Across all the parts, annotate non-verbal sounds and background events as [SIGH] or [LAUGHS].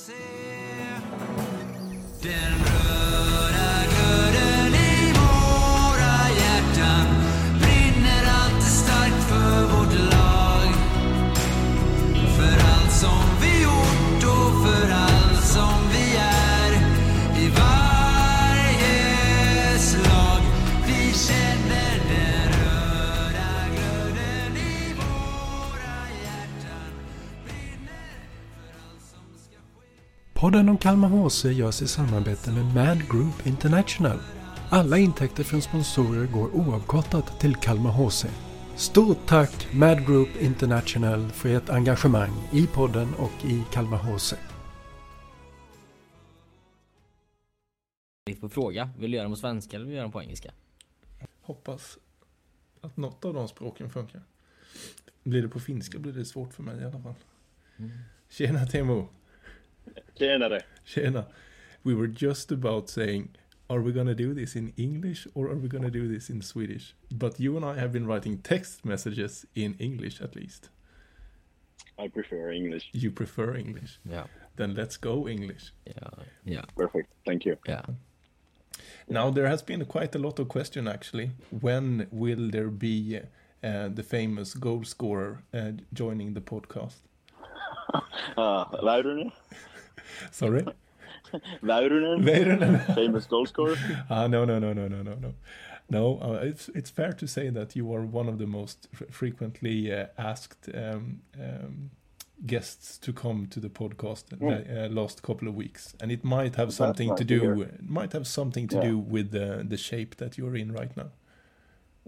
HC. Podden om Kalmar HC görs i samarbete med Mad Group International. Alla intäkter från sponsorer går oavkortat till Kalmar HC. Stort tack Mad Group International för ert engagemang i podden och i Kalmar HC. På fråga, vill du göra dem på svenska eller vill du göra dem på engelska? Hoppas att något av de språken funkar. Blir det på finska blir det svårt för mig i alla fall. Tjena Timo! Tjenare! Tjena! We were just about saying Are we gonna do this in English or are we gonna do this in Swedish? But you and I have been writing text messages in English at least. I prefer English. You prefer English. Yeah. Then let's go English. Yeah. ja, Perfect. Thank you. ja. Now there has been quite a lot of question actually. When will there be uh, the famous goal scorer uh, joining the podcast? [LAUGHS] Uh, Väyrynen? [LAUGHS] Sorry, Väyrynen? Väyrynen. [LAUGHS] Famous goal scorer? Ah, no, no, no, no, no, no, no. No, uh, it's it's fair to say that you are one of the most fr- frequently uh, asked um, um, guests to come to the podcast the uh, last couple of weeks, and it might have something to do might have something to Yeah. do with the the shape that you're in right now,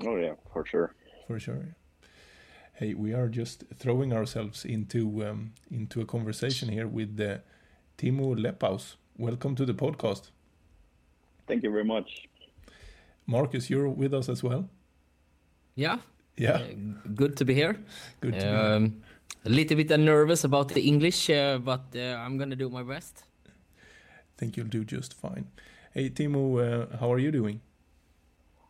Oh yeah, for sure. for sure. Hey, we are just throwing ourselves into um, into a conversation here with uh, Teemu Lepaus. Welcome to the podcast, Thank you very much. Marcus. You're with us as well. Yeah, Yeah, uh, good to be here. good. To be Um, a little bit nervous about the English, uh, but uh, I'm gonna do my best. think you'll do just fine. Hey Teemu, uh, how are you doing?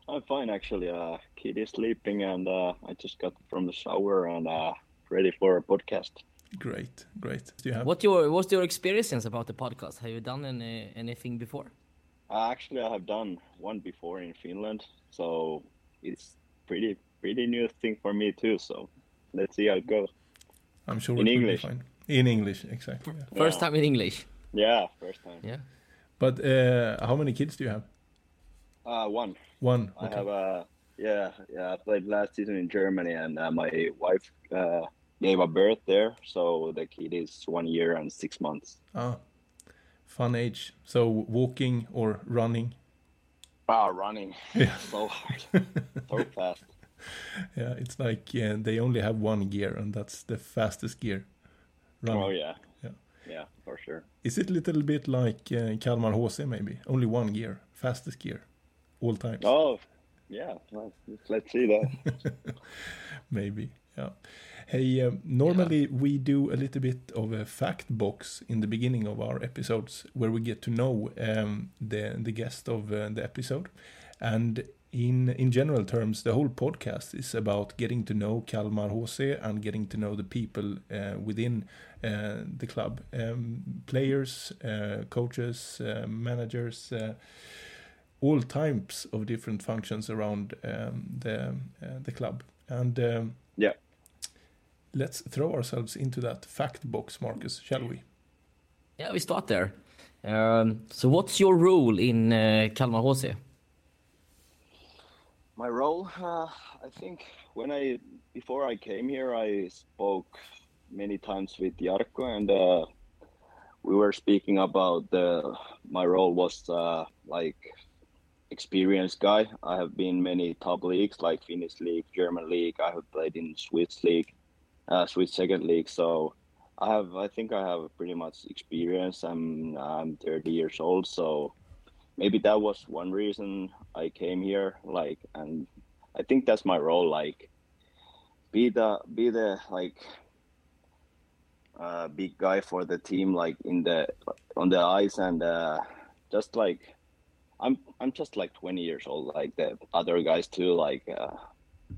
I'm fine actually. Uh, kid is sleeping and uh, I just got from the shower and uh, ready for a podcast. Great, great. Do you have? What your what's your experience about the podcast? Have you done any, anything before? Uh, actually, I have done one before in Finland, so it's pretty pretty new thing for me too. So let's see how it goes. I'm sure in it will English. be fine. In English, exactly. yeah. First Yeah. time in English. Yeah, first time. Yeah. But uh, how many kids do you have? Uh, one. One. I Okay. have a yeah yeah. I played last season in Germany, and uh, my wife uh, gave a birth there, so the kid is one year and six months. Ah, fun age. So walking or running. Ah, running Yeah. [LAUGHS] so hard, [LAUGHS] so fast. Yeah, it's like yeah, they only have one gear, and that's the fastest gear. Running. Oh yeah, Yeah. yeah, for sure. Is it a little bit like uh, Kalmar HC maybe? Only one gear, fastest gear, all times. Oh, yeah. Well, let's see that. [LAUGHS] maybe yeah hey um, normally we do a little bit of a fact box in the beginning of our episodes where we get to know um, the the guest of uh, the episode. And in in general terms the whole podcast is about getting to know Kalmar HC and getting to know the people uh, within uh, the club. Um, players uh, coaches uh, managers uh, all types of different functions around um, the uh, the club. And um, Yeah. let's throw ourselves into that fact box marcus shall we Yeah, we start there. Um, so what's your role in uh, Kalmar HC? My role, uh, I think, when I before I came here, I spoke many times with Jarkko, and uh, we were speaking about the my role was uh, like experienced guy. I have been many top leagues like Finnish league, German league. I have played in Swiss league, uh, Swiss second league. So I have, I think, I have pretty much experience. I'm I'm 30 years old, so maybe that was one reason I came here. Like, and I think that's my role. Like, be the be the like uh, big guy for the team, like in the on the ice, and uh, just like I'm I'm just like 20 years old, like the other guys too. Like, uh,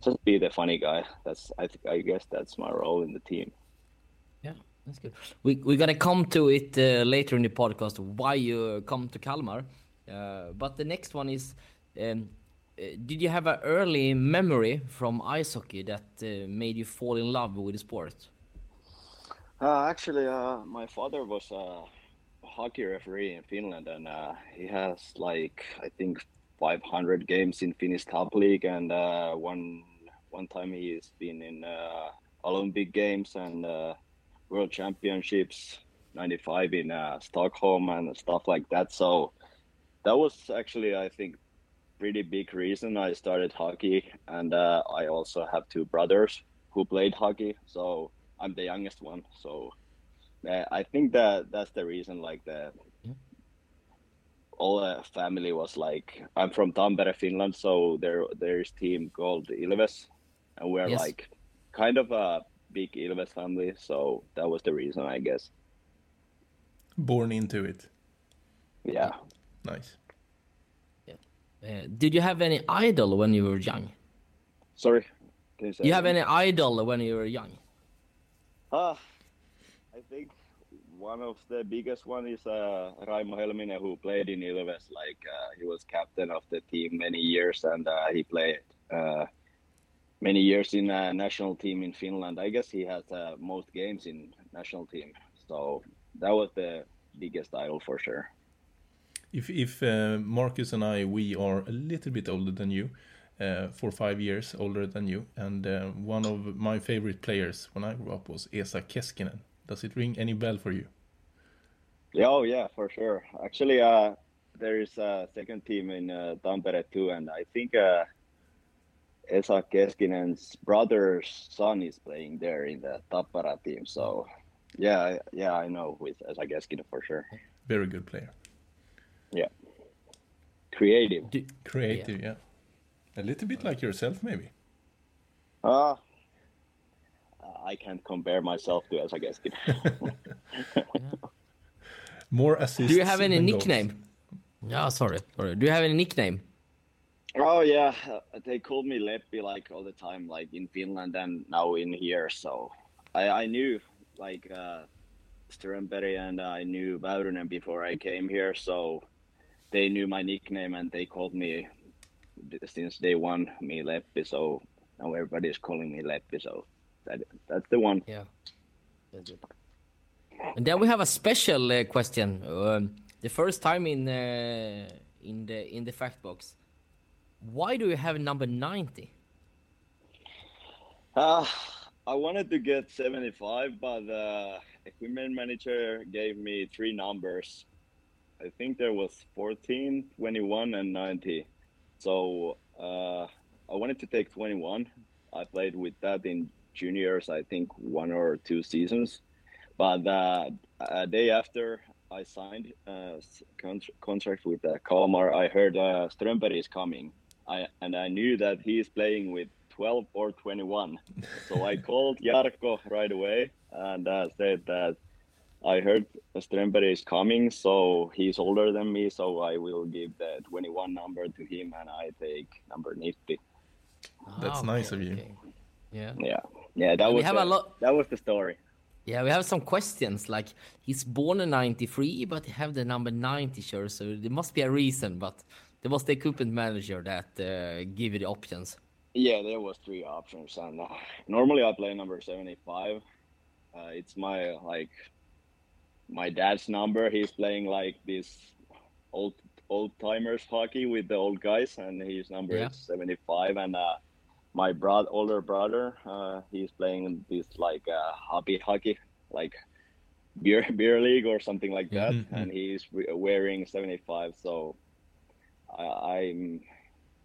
just be the funny guy. That's I think I guess that's my role in the team. Yeah, that's good. We, we're gonna come to it uh, later in the podcast why you come to Kalmar. Uh, but the next one is, um, uh, did you have an early memory from ice hockey that uh, made you fall in love with the sport? Uh, actually, uh, my father was hockey referee in Finland, and uh, he has like I think 500 games in Finnish top league, and uh, one one time he's been in uh, Olympic games and uh, World Championships '95 in uh, Stockholm and stuff like that. So that was actually I think pretty big reason I started hockey, and uh, I also have two brothers who played hockey, so I'm the youngest one. So I think that that's the reason. Like the all the family was like, I'm from Tampere, Finland, so there there's team called Ilves, and we're Yes. like kind of a big Ilves family. So that was the reason, I guess. Born into it. Yeah. Nice. Uh, did you have any idol when you were young? Sorry. Can you say You have any idol when you were young? Ah, I think one of the biggest one is uh, Raimo Helminen, who played in Ilves. Like uh, he was captain of the team many years, and uh, he played uh, many years in a national team in Finland. I guess he has uh, most games in national team. So that was the biggest idol for sure. If if uh, Marcus and I we are a little bit older than you, uh, for five years older than you, and uh, one of my favorite players when I grew up was Esa Keskinen. Does it ring any bell for you? Yeah, oh yeah, for sure. Actually, uh, there is a second team in uh, Tampere too, and I think uh, Esa Keskinen's brother's son is playing there in the Tappara team. So, yeah, yeah, I know with Esa Keskinen for sure. Very good player. Yeah, creative. Do, Creative, yeah. A little bit like yourself, maybe. Uh, I can't compare myself to Esa Keskinen. [LAUGHS] [LAUGHS] More assists. do you have any than goals. nickname? Yeah, sorry. sorry. Do you have any nickname? Oh yeah, uh, they called me Leppi like all the time, like in Finland and now in here. So I, I knew like uh, Strömberg and I knew Väyrynen before I came here, so they knew my nickname and they called me since day one me Leppi. So now everybody's calling me Leppi. So that that's the one. Yeah. And then we have a special uh, question. Um, the first time in uh, in the in the fact box. Why do you have number 90? Uh, I wanted to get 75, but the equipment manager gave me three numbers. I think there was 14, 21, and 90. So uh, I wanted to take 21. I played with that in juniors, I think one or two seasons. But uh, a day after I signed a con- contract with uh, Kalmar, I heard uh, Strömberg is coming. I, and I knew that he is playing with 12 or 21. [LAUGHS] So I called Jarkko right away and uh, said that I heard Strömberg is coming, so he's older than me, so I will give the 21 number to him and I take number 90. That's Ah, nice of you. Yeah. Yeah, yeah, that We was have the, a lot- that was the story. Yeah, we have some questions like he's born in 93 but he have the number 90 shirt so there must be a reason but there was the equipment manager that uh, give you the options. Yeah, there was three options, and uh, normally I play number seventy-five. Uh, it's my like my dad's number. He's playing like this old old timers hockey with the old guys, and his number Yeah. is seventy-five. And uh, my brother, older brother, uh, he's playing this like uh, hobby hockey, like beer [LAUGHS] beer league or something like that, Mhm, and he's we- wearing seventy-five. So I, I'm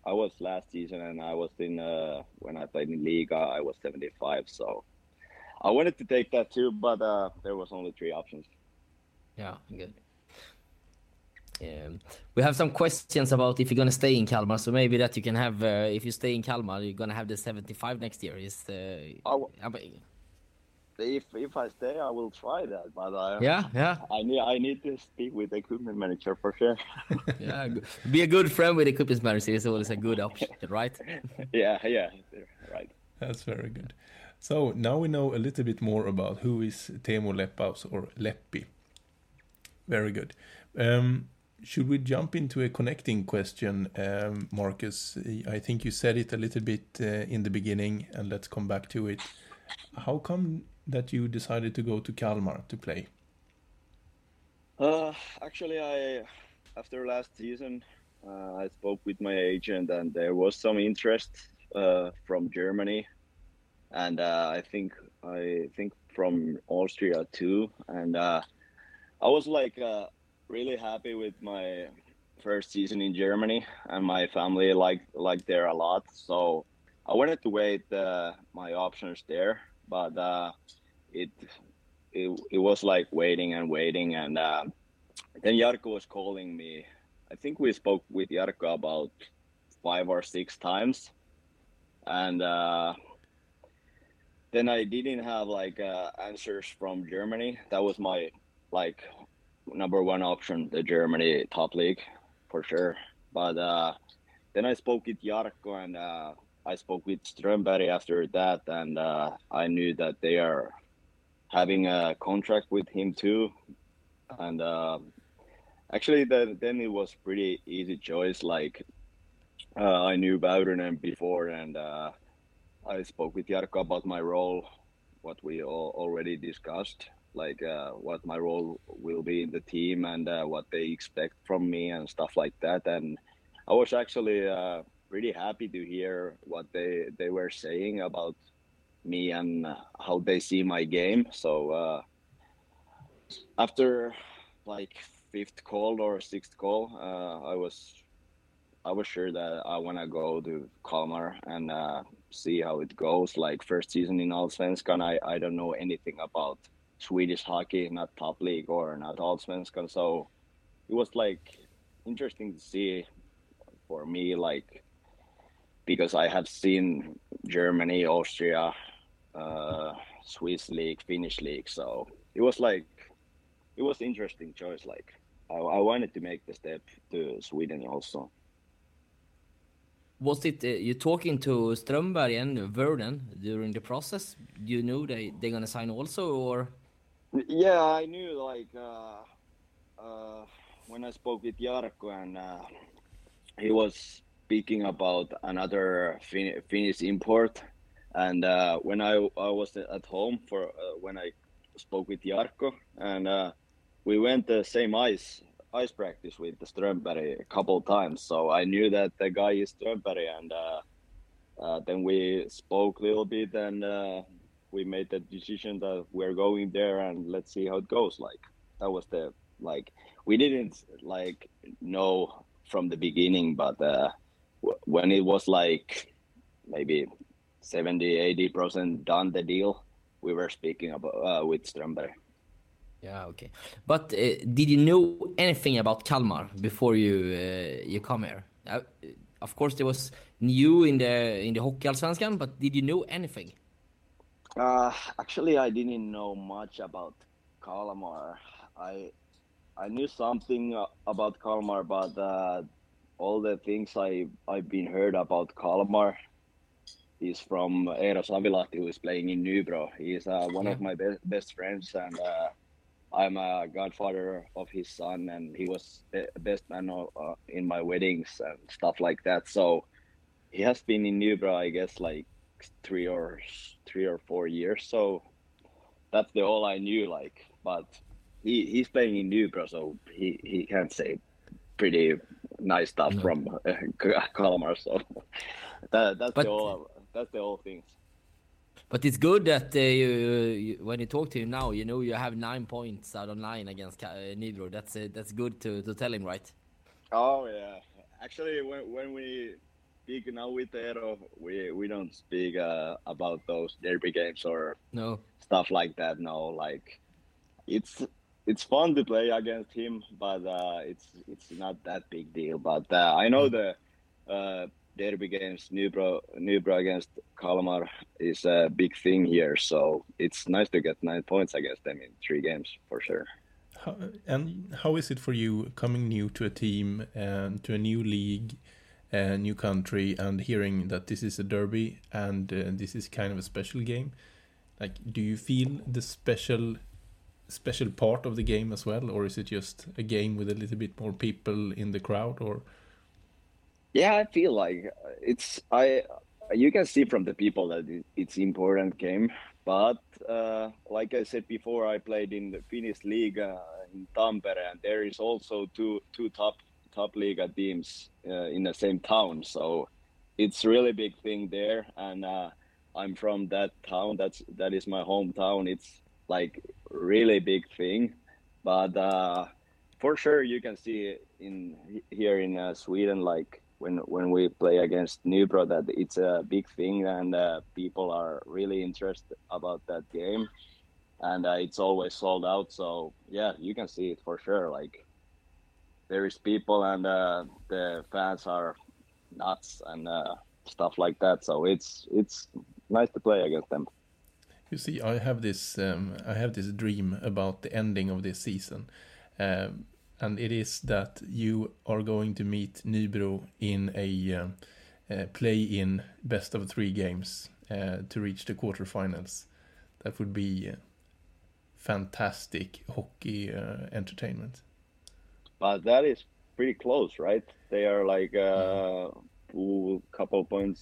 I was last season and I was in uh, when I played in Liga I was 75 so I wanted to take that too but uh, there was only three options Yeah, good. Um, we have some questions about if you're gonna stay in Kalmar, so maybe that you can have. Uh, if you stay in Kalmar, you're gonna have the 75 next year. Is uh, Oh. If if I stay I will try that but uh, yeah, yeah, I need I need to speak with the equipment manager for sure [LAUGHS] yeah. Be a good friend with the equipment manager is always a good option, right? [LAUGHS] yeah yeah right That's very good. So now we know a little bit more about who is Teemu Lepaus or Leppi. Very good. Um, should we jump into a connecting question, um, Marcus? I think you said it a little bit uh, in the beginning, and let's come back to it. How come that you decided to go to Kalmar to play? Uh, actually, I after last season, uh, I spoke with my agent, and there was some interest uh, from Germany, and uh, I think I think from Austria too. And uh, I was like really happy with my first season in Germany, and my family liked liked there a lot. So I wanted to wait uh, my options there, but uh, it it it was like waiting and waiting, and uh, then Jarkko was calling me. I think we spoke with Jarkko about five or six times, and uh, then I didn't have like uh, answers from Germany. That was my like number one option, the Germany top league for sure. But uh, then I spoke with Jarkko and uh, I spoke with Strömberg after that, and uh, I knew that they are having a contract with him too. And uh, actually, then then it was pretty easy choice. Like uh, I knew Väyrynen before, and uh, I spoke with Jarkko about my role, what we all already discussed, like uh, what my role will be in the team and uh, what they expect from me and stuff like that. And I was actually uh, pretty happy to hear what they they were saying about me and how they see my game. So uh, after like fifth call or sixth call, uh, I was I was sure that I want to go to Kalmar and uh, see how it goes. Like first season in Allsvenskan, I I don't know anything about Swedish hockey, not top league or not Allsvenskan. So it was like interesting to see for me, like because I have seen Germany, Austria, uh, Swiss league, Finnish league. So it was like it was interesting choice. Like I, I wanted to make the step to Sweden also. Was it uh, you talking to Strömberg and Verden during the process? You knew they they're gonna sign also, or Yeah, I knew like uh, uh, when I spoke with Jarkko and uh, he was speaking about another fin- Finnish import, and uh, when I I was at home for uh, when I spoke with Jarkko and uh, we went the same ice ice practice with the Strömberg a couple times, so I knew that the guy is Strömberg, and then we spoke a little bit and. We made the decision that we're going there and let's see how it goes like that was the like we didn't like know from the beginning but uh, w- when it was like maybe 70 80 percent done the deal we were speaking about uh, with strömberg yeah, okay. But uh, did you know anything about Kalmar before you uh, you come here? Uh, of course, there was new in the in the Hockeyallsvenskan, but did you know anything? Uh, actually, I didn't know much about Kalmar. I I knew something uh, about Kalmar, but uh, all the things I I've been heard about Kalmar is from Eero Savilahti, who is playing in Nybro. He is uh, one of my be- best friends, and uh, I'm a godfather of his son, and he was the best man uh, in my weddings and stuff like that. So he has been in Nybro, I guess, like three or three or four years. So that's the all I knew. Like, but he he's playing in Nybro, so he he can't say pretty nice stuff No. from uh, [LAUGHS] Kalmar. So [LAUGHS] that that's But- the all that's the whole thing. But it's good that uh, you, you, when you talk to him now, you know you have nine points out of nine against uh, Nybro. That's uh, that's good to, to tell him, right? Oh yeah, actually, when when we speak now with Eero, we we don't speak uh, about those derby games or No. stuff like that. No, like it's it's fun to play against him, but uh, it's it's not that big deal. But uh, I know the uh, derby games, Nybro Nybro against Kalmar is a big thing here, so it's nice to get nine points against them in three games for sure. How, and how is it for you coming new to a team and to a new league uh, new country, and hearing that this is a derby and uh, this is kind of a special game. Like, do you feel the special special part of the game as well, or is it just a game with a little bit more people in the crowd, or? Yeah, I feel like it's I. You can see from the people that it's important game, but uh, like I said before, I played in the Finnish league uh, in Tampere, and there is also two two top top Liga teams uh, in the same town. So it's really big thing there, and uh, I'm from that town. That's that is my hometown. It's like really big thing, but uh, for sure you can see in here in uh, Sweden, like when when we play against Nybro, that it's a big thing, and uh, people are really interested about that game, and uh, it's always sold out. So yeah, you can see it for sure. Like there is people, and uh, the fans are nuts and uh, stuff like that. So it's it's nice to play against them. You see, I have this um, I have this dream about the ending of this season, um, and it is that you are going to meet Nybro in a um, uh, play-in best of three games uh, to reach the quarterfinals. That would be uh, fantastic hockey uh, entertainment. But that is pretty close, right? They are like a couple points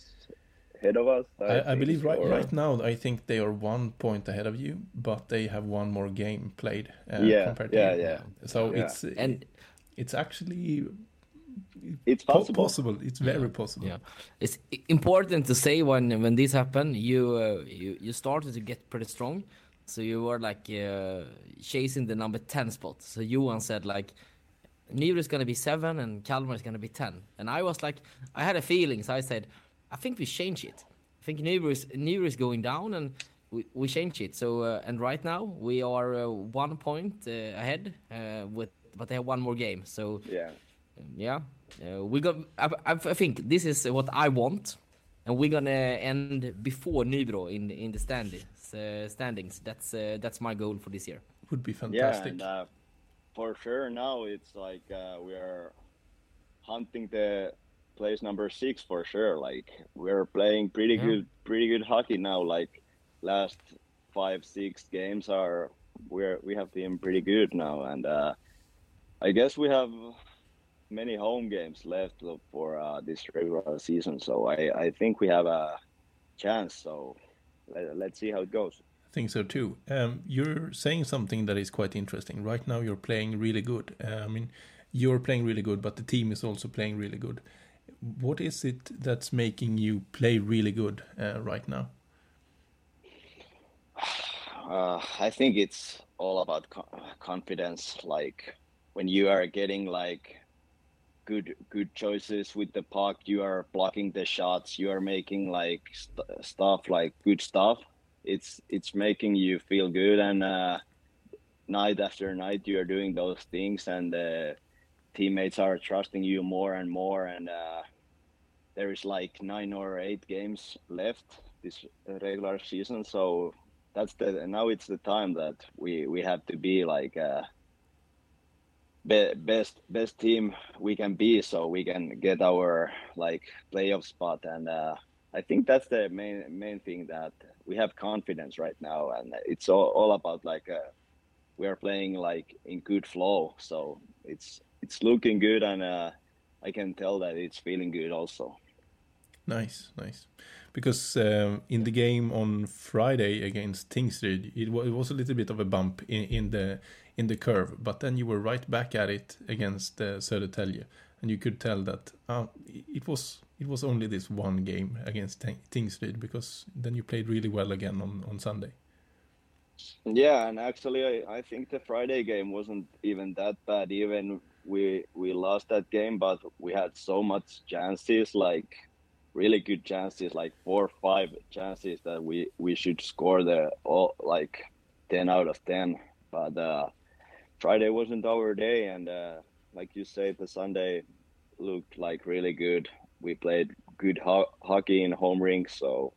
ahead of us. I, I think, believe right or- right now I think they are one point ahead of you, but they have one more game played uh, Yeah, compared to yeah, you. yeah. So Yeah. it's And it's actually It's po- possible. possible. It's very possible. yeah, it's important to say when when this happened, you uh, you you started to get pretty strong, so you were like uh, chasing the number ten spot. So Johan said like. Nybro is gonna be seven and Kalmar is gonna be ten, and I was like, I had a feeling, so I said, I think we change it. I think Nybro is Nybro is going down, and we, we change it. So uh, and right now we are uh, one point uh, ahead uh, with, but they have one more game. So Yeah. yeah, uh, we got. I, I, I think this is what I want, and we're gonna end before Nybro in in the standings. Uh, standings. That's uh, that's my goal for this year. Would be Yeah, fantastic. and uh, for sure now it's like uh, we are hunting the place number six for sure. Like we're playing pretty Yeah. good, pretty good hockey now. Like last five, six games are we're we have been pretty good now, and uh, I guess we have many home games left for uh, this regular season. So I I think we have a chance. So let, let's see how it goes. Think so too. Um, you're saying something that is quite interesting. Right now, you're playing really good. Uh, I mean, you're playing really good, but the team is also playing really good. What is it that's making you play really good uh, right now? [SIGHS] uh, I think it's all about co- confidence. Like when you are getting like good good choices with the puck, you are blocking the shots, you are making like st- stuff like good stuff. It's it's making you feel good, and uh, night after night you are doing those things, and uh, teammates are trusting you more and more, and uh, there is like nine or eight games left this regular season, so that's the now it's the time that we we have to be like uh be, best best team we can be so we can get our like playoff spot and uh i think that's the main main thing that we have confidence right now and it's all, all about like uh we are playing like in good flow so it's it's looking good and uh i can tell that it's feeling good also Nice, nice. Because um, in the game on Friday against Tingsryd, it, it was a little bit of a bump in, in the in the curve, but then you were right back at it against uh, Södertälje, and you could tell that uh, it was it was only this one game against Ting- Tingsryd because then you played really well again on, on Sunday. Yeah, and actually, I, I think the Friday game wasn't even that bad. Even we we lost that game, but we had so much chances, like really good chances, like four or five chances that we we should score the all like ten out of ten. But uh, Friday wasn't our day, and uh, like you said, the Sunday looked like really good. We played good ho- hockey in home rink, so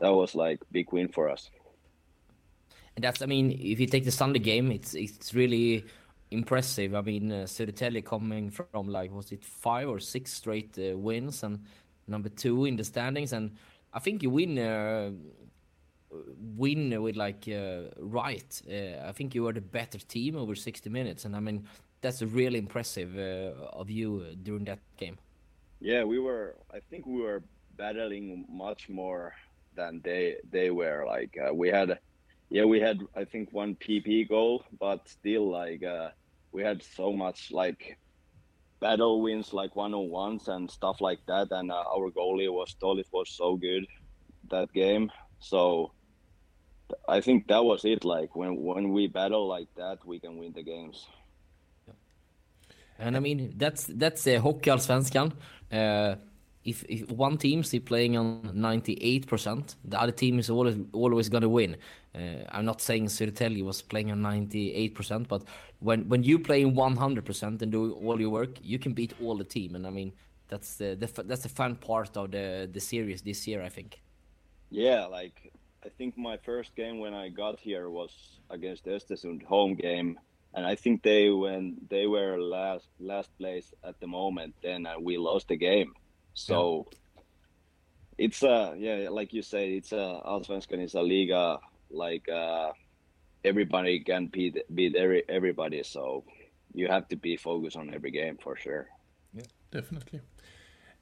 that was like big win for us. And that's, I mean, if you take the Sunday game, it's it's really impressive. I mean, uh, Södertälje coming from like was it five or six straight uh, wins and number two in the standings, and I think you win uh, win with like uh, right. Uh, I think you were the better team over 60 minutes, and I mean that's really impressive uh, of you during that game. Yeah, we were. I think we were battling much more than they they were. Like uh, we had, yeah, we had I think one PP goal, but still like uh, we had so much like battle wins, like one on ones and stuff like that. And uh, our goalie was Tolis was so good that game. So I think that was it. Like when when we battle like that, we can win the games. And I mean that's that's uh, Hockeyallsvenskan. Uh, if, if one is playing on 98%, the other team is always always gonna win. Uh, I'm not saying Södertälje was playing on 98%, but when when you play 100% and do all your work, you can beat all the team. And I mean that's the, the that's the fun part of the the series this year, I think. Yeah, like I think my first game when I got here was against Östersund home game, and I think they when they were last last place at the moment, then uh, we lost the game. So it's a yeah, like you say, it's a Allsvenskan is a liga like uh, everybody can beat beat every, everybody. So you have to be focused on every game for sure. Yeah, definitely.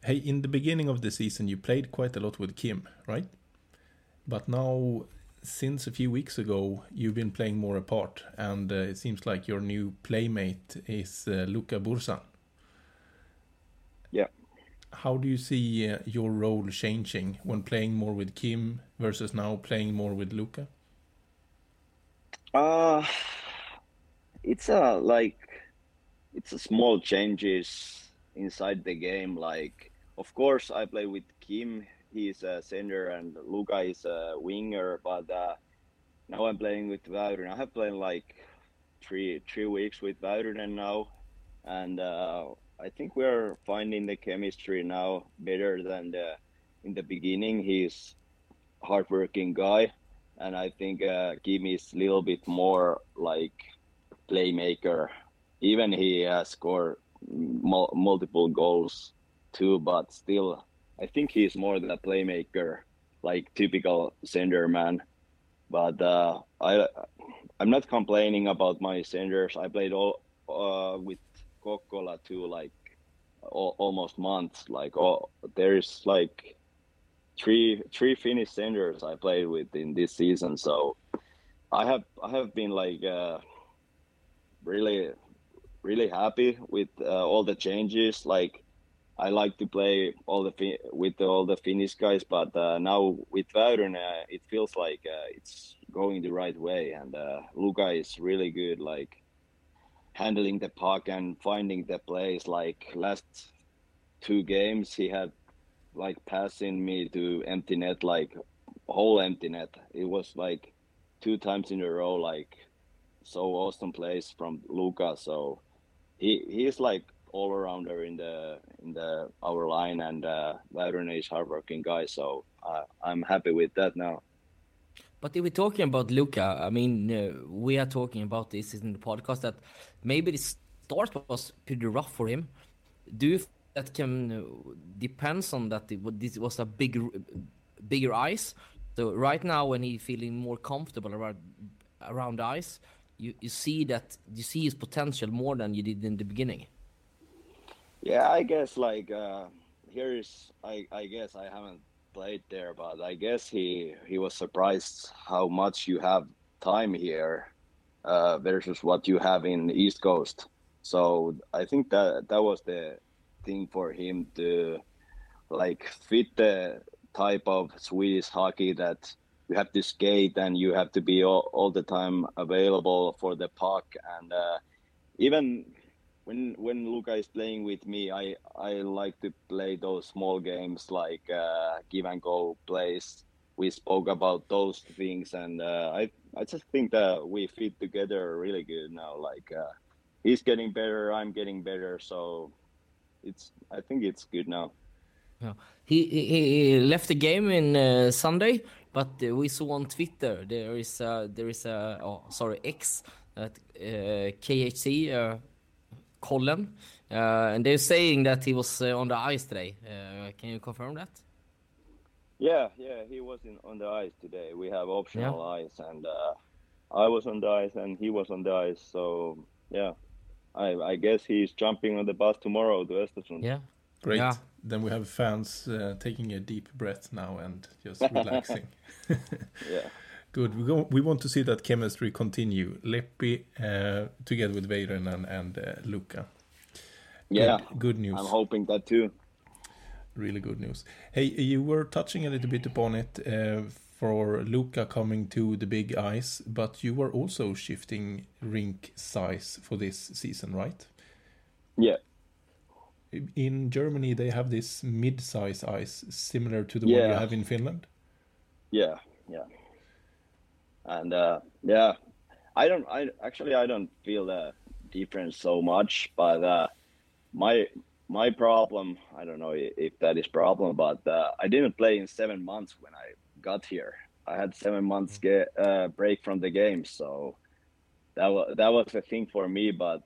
Hey, in the beginning of the season, you played quite a lot with Kim, right? But now, since a few weeks ago, you've been playing more apart, and uh, it seems like your new playmate is uh, Luka Burzan. Yeah. How do you see uh, your role changing when playing more with Kim versus now playing more with Luca? Uh it's a like it's a small changes inside the game. Like of course I play with Kim. He's a center and Luca is a winger. But uh, now I'm playing with Väyrynen. I have played like three three weeks with Väyrynen now, and uh, I think we're finding the chemistry now better than the in the beginning. He's hardworking guy, and I think uh, Kim is a little bit more like playmaker. Even he has scored mul- multiple goals too, but still, I think he's more than a playmaker, like typical center man. But uh, I, I'm not complaining about my centers. I played all uh, with Kokkola too, like al- almost months. Like oh, there's like three three Finnish centers I played with in this season. So I have I have been like uh, really really happy with uh, all the changes. Like I like to play all the with all the Finnish guys, but uh, now with Väyrynen, uh, it feels like uh, it's going the right way, and uh, Luka is really good, like handling the puck and finding the plays. Like last two games, he had like passing me to empty net, like whole empty net. It was like two times in a row, like so awesome plays from Luca. So he he's like all arounder in the in the our line, and uh, is hardworking guy. So uh, I'm happy with that now. But if we're talking about Luca, I mean, uh, we are talking about this in the podcast that maybe the start was pretty rough for him. Do you that can uh, depends on that it, this was a bigger bigger ice? So right now, when he's feeling more comfortable around around ice, you, you see that you see his potential more than you did in the beginning. Yeah, I guess like uh, here is I I guess I haven't played there, but I guess he he was surprised how much you have time here uh, versus what you have in the East Coast. So I think that that was the thing for him to like fit the type of Swedish hockey that you have to skate and you have to be all, all the time available for the puck and uh, even when when Luka is playing with me, I I like to play those small games like uh, give and go plays. We spoke about those things, and uh, I I just think that we fit together really good now. Like uh, he's getting better, I'm getting better, so it's I think it's good now. Yeah. He, he he left the game in uh, Sunday, but uh, we saw on Twitter there is a, there is a oh sorry X at uh, KHC, uh, Colin, uh, and they're saying that he was uh, on the ice today. Uh, can you confirm that? Yeah, yeah, he was in on the ice today. We have optional ice, and uh, I was on the ice, and he was on the ice. So yeah, I I guess he's jumping on the bus tomorrow to Östersund. Yeah. Great. Yeah. Then we have fans uh, taking a deep breath now and just [LAUGHS] relaxing. [LAUGHS] Yeah. Good. We, go, we want to see that chemistry continue. Leppi uh, together with Väyrynen and uh, Luca. Yeah, Good, good news. I'm hoping that too. Really good news. Hey, you were touching a little bit upon it uh, for Luca coming to the big ice, but you were also shifting rink size for this season, right? Yeah, In Germany, they have this mid-size ice similar to the one you have in Finland. yeah, yeah. And uh, yeah, I don't. I actually I don't feel the difference so much, but uh, my my problem. I don't know if that is problem, but uh, I didn't play in seven months when I got here. I had seven months get uh, break from the game, so that was that was a thing for me. But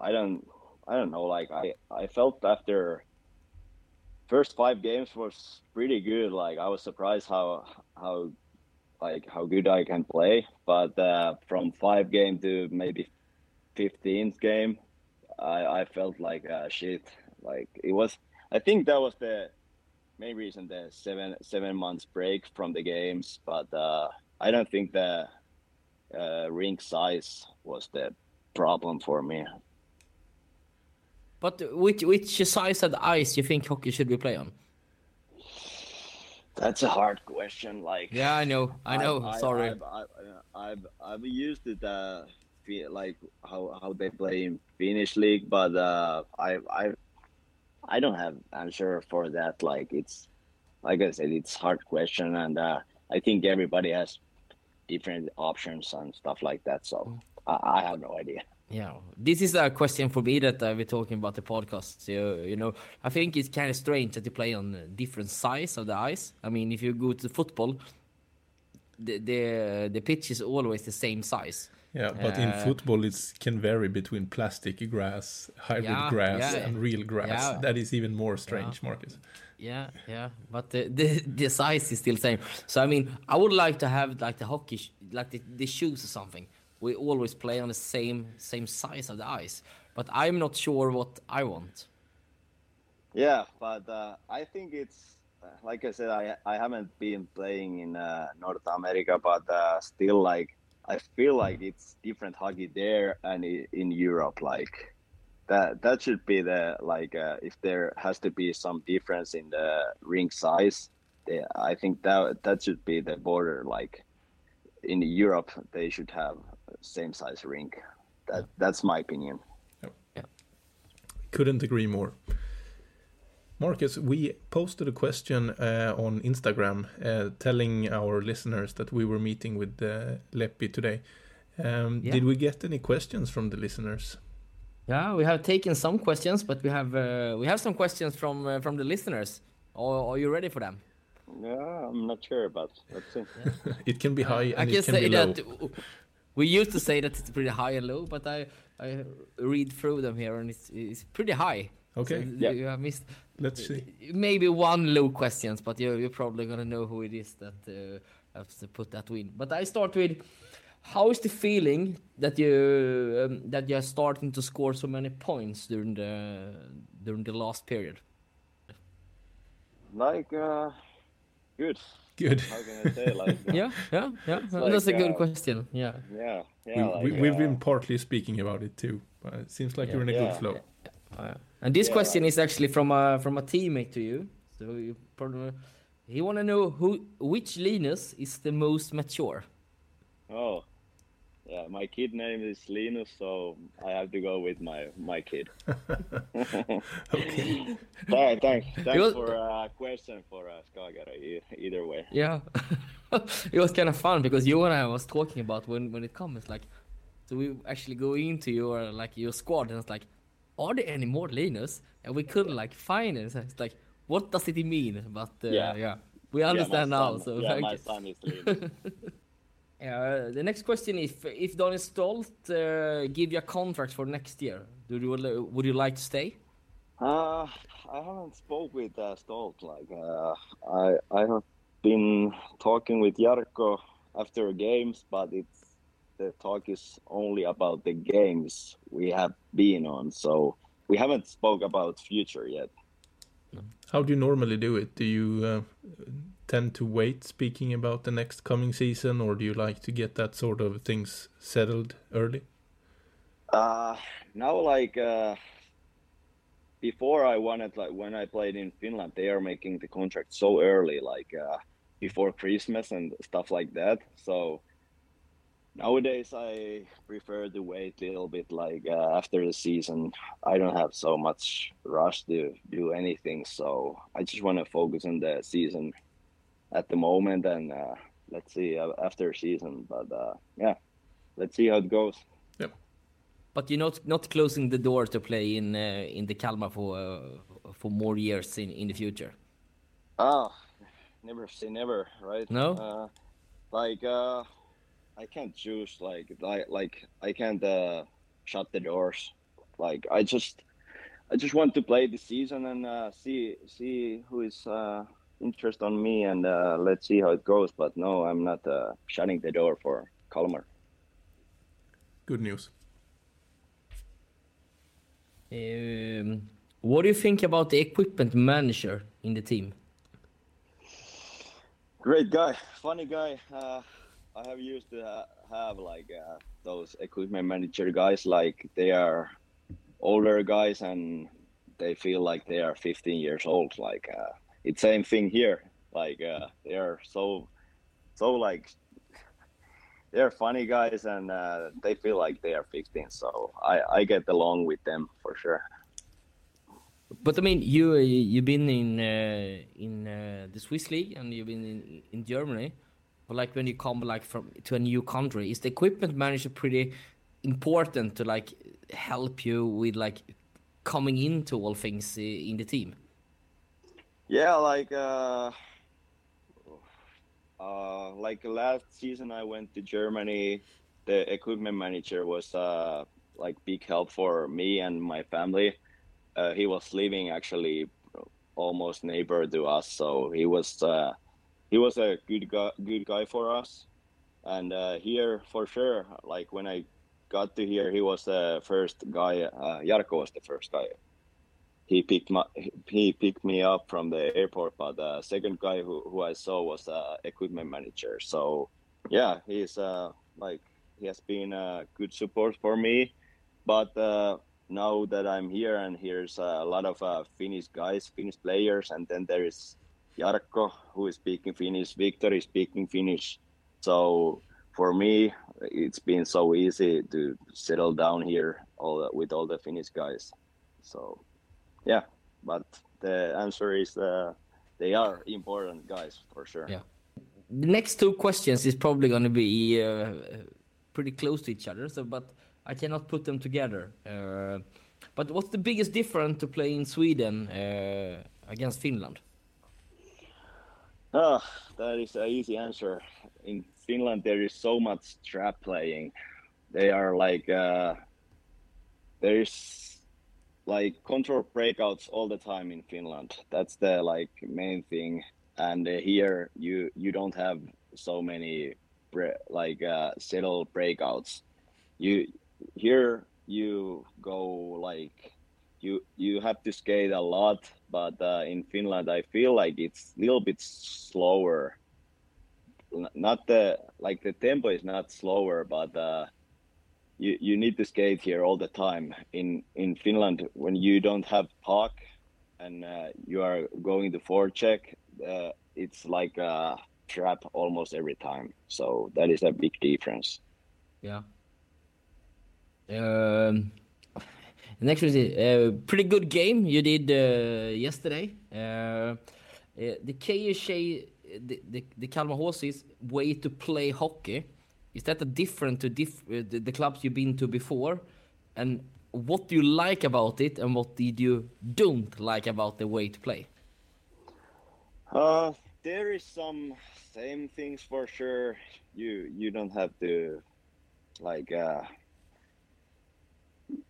I don't. I don't know. Like I I felt after first five games was pretty good. Like I was surprised how how like how good I can play. But uh, from five game to maybe fifteenth game, I I felt like uh, shit. Like it was. I think that was the main reason the seven seven months break from the games. But uh, I don't think the uh, rink size was the problem for me. But which which size of the ice you think hockey should be play on? That's a hard question. Like Yeah, I know, I know. I- sorry. I've, I've, I've, I've used it, uh, like how, how they play in Finnish league, but uh, I I I don't have answer for that. Like it's like I said, it's hard question, and uh, I think everybody has different options and stuff like that. So I, I have no idea. Yeah, this is a question for me that I've been talking about the podcast. So, you know, I think it's kind of strange that you play on different size of the ice. I mean, if you go to football, the the the pitch is always the same size. Yeah, but in Uh, football, it can vary between plastic grass, hybrid Yeah, grass, yeah. and real grass. Yeah. That is even more strange, Marcus. Yeah, yeah, but the, the the size is still same. So I mean, I would like to have like the hockey, sh- like the, the shoes or something. We always play on the same same size of the ice, but I'm not sure what I want. Yeah, but uh, I think it's uh, like I said, I I haven't been playing in uh, North America, but uh, still, like I feel like it's different hockey there and in Europe. Like that that should be the like uh, if there has to be some difference in the ring size, I think that that should be the border. Like in Europe, they should have same size rink. That that's my opinion. Yeah. Couldn't agree more. Marcus, we posted a question uh, on Instagram uh, telling our listeners that we were meeting with uh, Leppi today. Um, Yeah. Did we get any questions from the listeners? Yeah, we have taken some questions, but we have uh, we have some questions from uh, from the listeners. Are, are you ready for them? Yeah, I'm not sure, but let's see. [LAUGHS] It can be high I and can it can say be low. that we used to say that it's pretty high and low, but I I read through them here and it's it's pretty high. Okay. So Yeah. you have missed Let's see. maybe one low questions, but you're, you're probably gonna know who it is that uh, has to put that in. But I start with, how is the feeling that you um, that you are starting to score so many points during the during the last period? Like, uh, good. Good. How can I say? Like, [LAUGHS] Yeah, yeah, yeah. It's That's like, a good uh, question. Yeah. yeah, We, yeah. like, we, we've uh, been partly speaking about it too, but it seems like Yeah. you're in a Yeah. good flow. Uh, and this Yeah. question is actually from a from a teammate to you. So you probably he want to know who which Linus is the most mature. Oh, yeah. My kid name is Linus, so I have to go with my my kid. [LAUGHS] Okay. [LAUGHS] Th- thanks, was- thanks for a uh, question for uh, Skagera. Either way. Yeah, [LAUGHS] it was kind of fun because you and I was talking about when when it comes like, so we actually go into your like your squad and it's like, are there any more Linus? And we couldn't like find it. So it's like, what does it mean? But uh, yeah. Yeah. we Yeah, understand now. son- So yeah, thank my you. son is Linus. Uh, the next question is if Daniel Stolt uh, give you a contract for next year, do you would you like to stay? Uh, I haven't spoke with uh, Stolt. Like uh, I, I have been talking with Jarkko after games, but it's the talk is only about the games we have been on. So we haven't spoke about future yet. How do you normally do it? Do you uh, tend to wait speaking about the next coming season, or do you like to get that sort of things settled early? Uh, now like uh, before I wanted like when I played in Finland, they are making the contract so early, like uh, before Christmas and stuff like that. So nowadays I prefer to wait a little bit like uh, after the season. I don't have so much rush to do anything, so I just want to focus on the season at the moment and uh, let's see uh, after season. But uh, yeah, let's see how it goes. Yep. But you're not not closing the door to play in uh, in the Kalmar for uh, for more years in in the future. Ah, never say never, right? No? Uh, like uh, I can't choose. Like like like I can't uh, shut the doors. Like I just I just want to play the season and uh, see see who is uh, interest on me and uh, let's see how it goes. But no, I'm not uh, shutting the door for Kalmar. Good news. Um, what do you think about the equipment manager in the team? Great guy, funny guy. Uh, I have used to have like uh, those equipment manager guys, like they are older guys and they feel like they are 15 years old. Like uh, it's same thing here. Like uh, they are so, so like they're funny guys and uh, they feel like they are 15. So I I get along with them for sure. But I mean, you you've been in uh, in uh, the Swiss league and you've been in, in Germany. But like when you come like from to a new country, is the equipment manager pretty important to like help you with like coming into all things uh, in the team? Yeah, like uh, uh, like last season, I went to Germany. The equipment manager was uh, like big help for me and my family. Uh, he was living actually almost neighbor to us, so he was uh, he was a good guy, good guy for us. And uh, here, for sure, like when I got to here, he was the first guy. Uh, Jarkko was the first guy he picked my he picked me up from the airport but the second guy who, who i saw was uh, equipment manager. So yeah he's uh, like he has been a good support for me. But uh, now that i'm here and here's a lot of uh, finnish guys finnish players and then there is jarkko who is speaking finnish victor is speaking finnish. So for me it's been so easy to settle down here all with all the finnish guys. So yeah but the answer is uh, they are important guys for sure Yeah. The next two questions is probably going to be uh, pretty close to each other, so but I cannot put them together. Uh, but what's the biggest difference to play in Sweden uh, against Finland? Ah, that is an easy answer. In Finland, there is so much trap playing. They are like uh, there's like control breakouts all the time in Finland. That's the like main thing. And uh, here you you don't have so many bre- like uh, settle breakouts. You here you go like you you have to skate a lot, but uh, in Finland I feel like it's a little bit slower. Not the like the tempo is not slower, but uh, you, you need to skate here all the time. In in Finland, when you don't have puck and uh, you are going to forecheck, uh, it's like a trap almost every time. So that is a big difference. Yeah. Um, next was a uh, pretty good game you did uh, yesterday. Uh, uh, the KSA, the, the, the Kalmar Horses way to play hockey, is that a different to diff- uh, the, clubs you've been to before? And what do you like about it and what did you don't like about the way to play? Uh, there is some same things for sure. You you don't have to like uh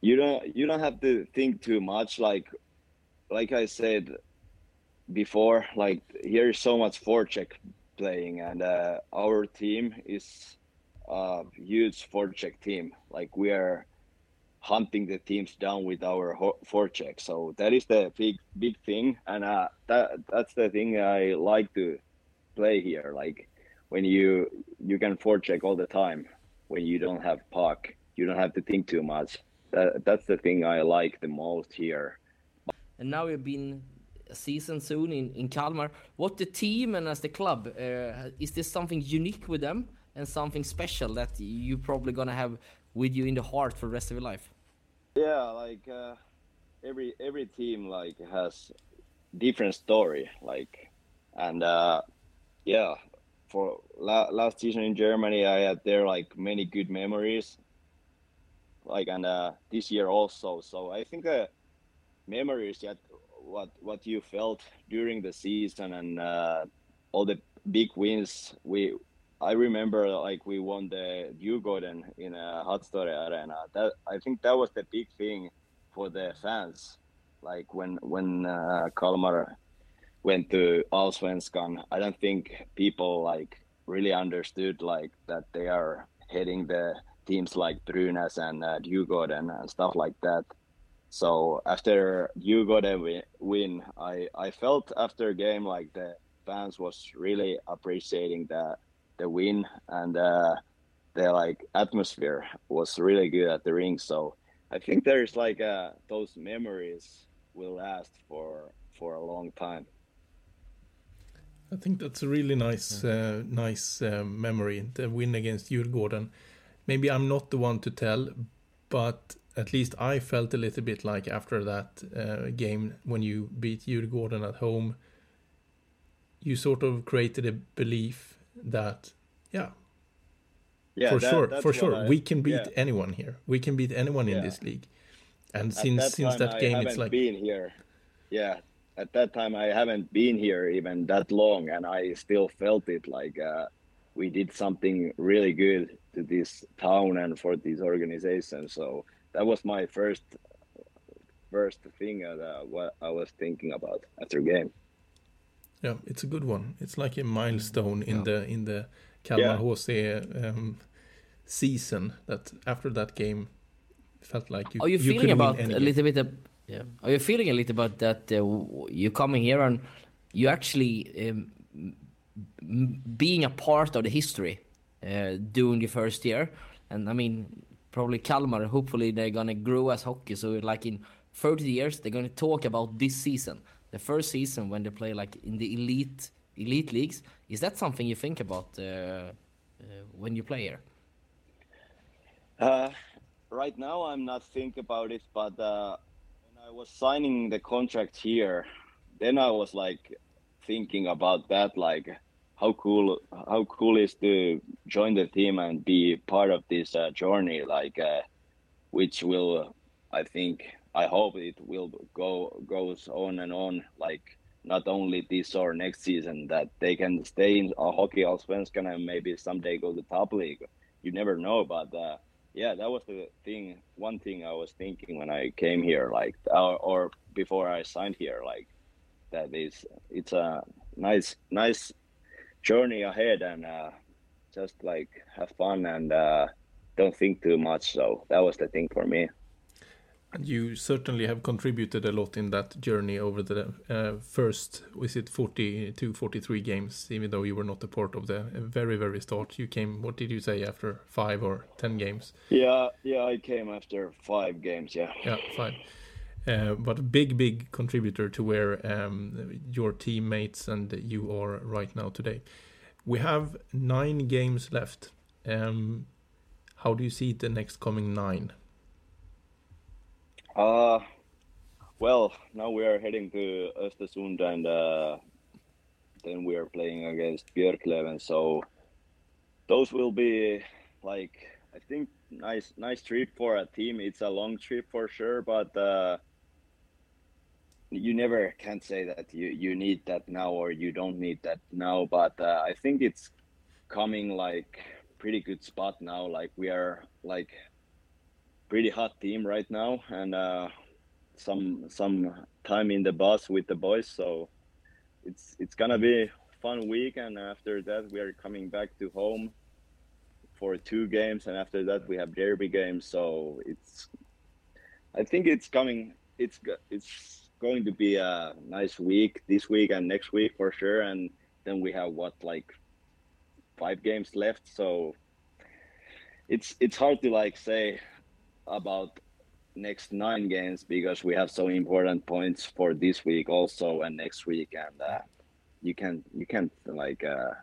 you don't you don't have to think too much like like I said before like here is so much forecheck playing and uh, our team is a huge forecheck team. Like we are hunting the teams down with our forecheck. So that is the big big thing. And uh, that that's the thing I like to play here. Like when you you can forecheck all the time when you don't have puck. You don't have to think too much. That, that's the thing I like the most here. And now we've been a season soon in, in Kalmar. What the team and as the club, uh, is this something unique with them and something special that you're probably gonna have with you in the heart for the rest of your life? yeah like uh, every every team like has different story like and uh yeah for la- last season in germany i had there like many good memories like and uh this year also so i think uh memories that what what you felt during the season and uh all the big wins we I remember like we won the Djurgården in a Hatstore Arena. That I think that was the big thing for the fans. Like when when uh, Kalmar went to Allsvenskan, I don't think people like really understood like that they are heading the teams like Brynäs and uh, Djurgården and stuff like that. So after Djurgården wi- win, I I felt after game like the fans was really appreciating the the win and uh, the like atmosphere was really good at the ring. So I think there's like uh, those memories will last for for a long time. I think that's a really nice, uh, nice uh, memory. The win against Djurgården. Maybe I'm not the one to tell, but at least I felt a little bit like after that uh, game when you beat Djurgården at home, you sort of created a belief that, yeah, Yeah, for that- sure, for sure, I- we can beat yeah. anyone here. We can beat anyone in Yeah. this league. And At since that since that I game, it's like been here. Yeah, at that time I haven't been here even that long, and I still felt it like uh, we did something really good to this town and for this organization. So that was my first first thing uh, what I was thinking about after game. Yeah, it's a good one. It's like a milestone in Yeah. the in the Kalmar Yeah. HC um, season. That after that game, felt like you. Are you you feeling about a game. little bit? Of, yeah. Are you feeling a little about that? Uh, w- you coming here and you actually um, being a part of the history uh, during the first year, and I mean probably Kalmar. Hopefully they're gonna grow as hockey. So like in 30 years, they're gonna talk about this season, the first season when they play like in the elite elite leagues. Is that something you think about uh, uh, when you play here? Uh, right now, I'm not think about it, but uh, when I was signing the contract here, then I was like thinking about that, like how cool, how cool is to join the team and be part of this uh, journey, like uh, which will, I think, I hope it will go goes on and on, like not only this or next season, that they can stay in a hockey allsvenskan and maybe someday go to top league. You never know, but. Uh, yeah that was the thing one thing i was thinking when i came here like or, or before i signed here like that is it's a nice nice journey ahead and uh, just like have fun and uh, don't think too much so that was the thing for me you certainly have contributed a lot in that journey over the uh, first, was it 42, 43 games, even though you were not a part of the very, very start. You came, what did you say, after five or 10 games? yeah yeah i came after five games yeah Yeah, five. Uh, but a big, big contributor to where um, your teammates and you are right now today. We have nine games left. Um, how do you see the next coming nine? Uh, well, now we are heading to Östersund and uh, then we are playing against Björklöven. So those will be like I think nice nice trip for a team. It's a long trip for sure, but uh, you never can say that you you need that now or you don't need that now. But uh, I think it's coming like pretty good spot now. Like we are like pretty hot team right now, and uh, some some time in the bus with the boys. So it's it's gonna be fun week, and after that we are coming back to home for two games, and after that we have derby games. So it's I think it's coming. It's it's going to be a nice week this week and next week for sure, and then we have what like five games left. So it's it's hard to like say about next nine games because we have so important points for this week also and next week. And uh, you can you can't like uh,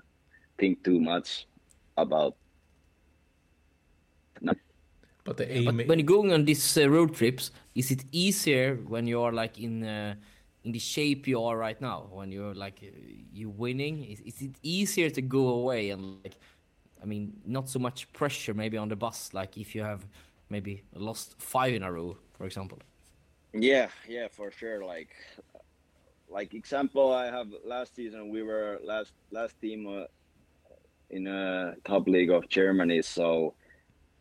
think too much about but the aim But when you're going on these uh, road trips, is it easier when you are like in uh, in the shape you are right now? When you're like uh, you winning, is, is it easier to go away and like, I mean, not so much pressure maybe on the bus, like if you have maybe lost five in a row, for example. Yeah, yeah, for sure. Like, like example, I have last season we were last last team uh, in a top league of Germany, so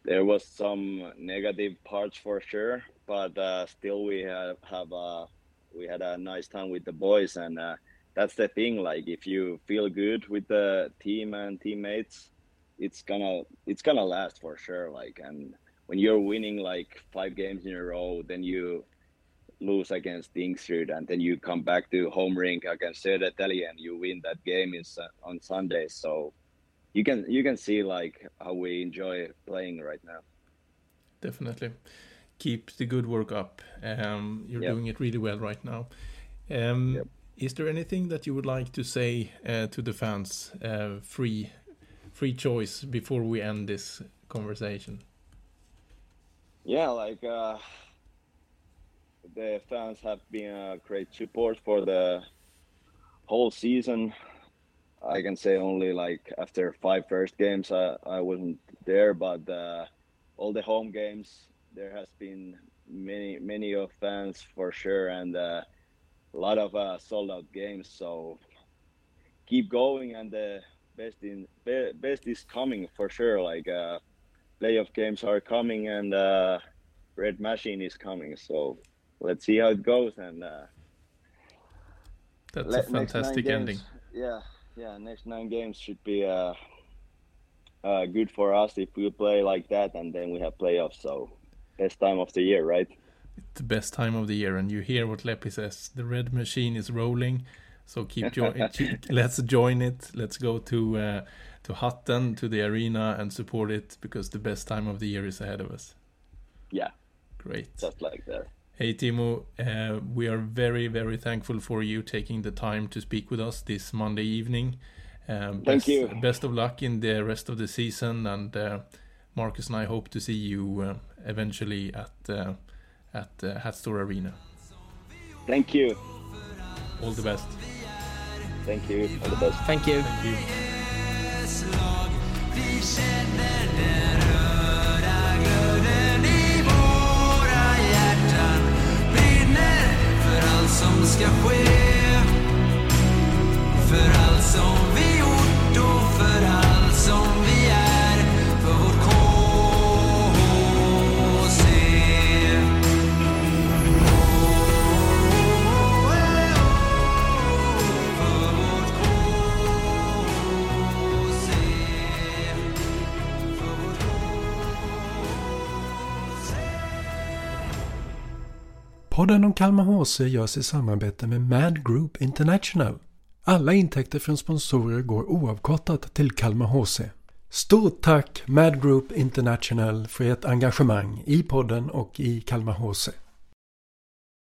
there was some negative parts for sure, but uh, still we have have a we had a nice time with the boys, and uh, that's the thing. Like, if you feel good with the team and teammates, it's gonna it's gonna last for sure. Like, and when you're winning like five games in a row, then you lose against Tingsryd and then you come back to home rink against Södertälje and you win that game is on Sunday. So you can you can see like how we enjoy playing right now. Definitely. Keep the good work up. Um, you're yep. doing it really well right now. Um, yep. Is there anything that you would like to say uh, to the fans? Uh, free, free choice before we end this conversation. Yeah, like uh, the fans have been a great support for the whole season. I can say only like after five first games I, I wasn't there, but uh, all the home games there has been many many of fans for sure and uh, a lot of uh, sold out games. So keep going and the best in be, best is coming for sure. Like uh, playoff games are coming and uh, Red Machine is coming. So let's see how it goes and. Uh, That's a fantastic ending. Yeah, yeah, next nine games should be uh, uh, good for us if we play like that, and then we have playoffs. So best time of the year, right? It's the best time of the year, and you hear what Lepi says. The red machine is rolling, so keep jo- [LAUGHS] let's join it. Let's go to uh, to Hutton to the arena and support it because the best time of the year is ahead of us. Yeah, great. Just like that. Hey Teemu, uh, we are very, very thankful for you taking the time to speak with us this Monday evening. Um, best, Thank you. Best of luck in the rest of the season, and uh, Marcus and I hope to see you uh, eventually at uh, at uh, Hatstore Arena. Thank you. All the best. Thank you. All the best. Thank you. Thank you. Ska ske. För allt Podden om Kalmar HC görs i samarbete med Mad Group International. Alla intäkter från sponsorer går oavkortat till Kalmar HC. Stort tack Mad Group International för ert engagemang i podden och i Kalmar HC.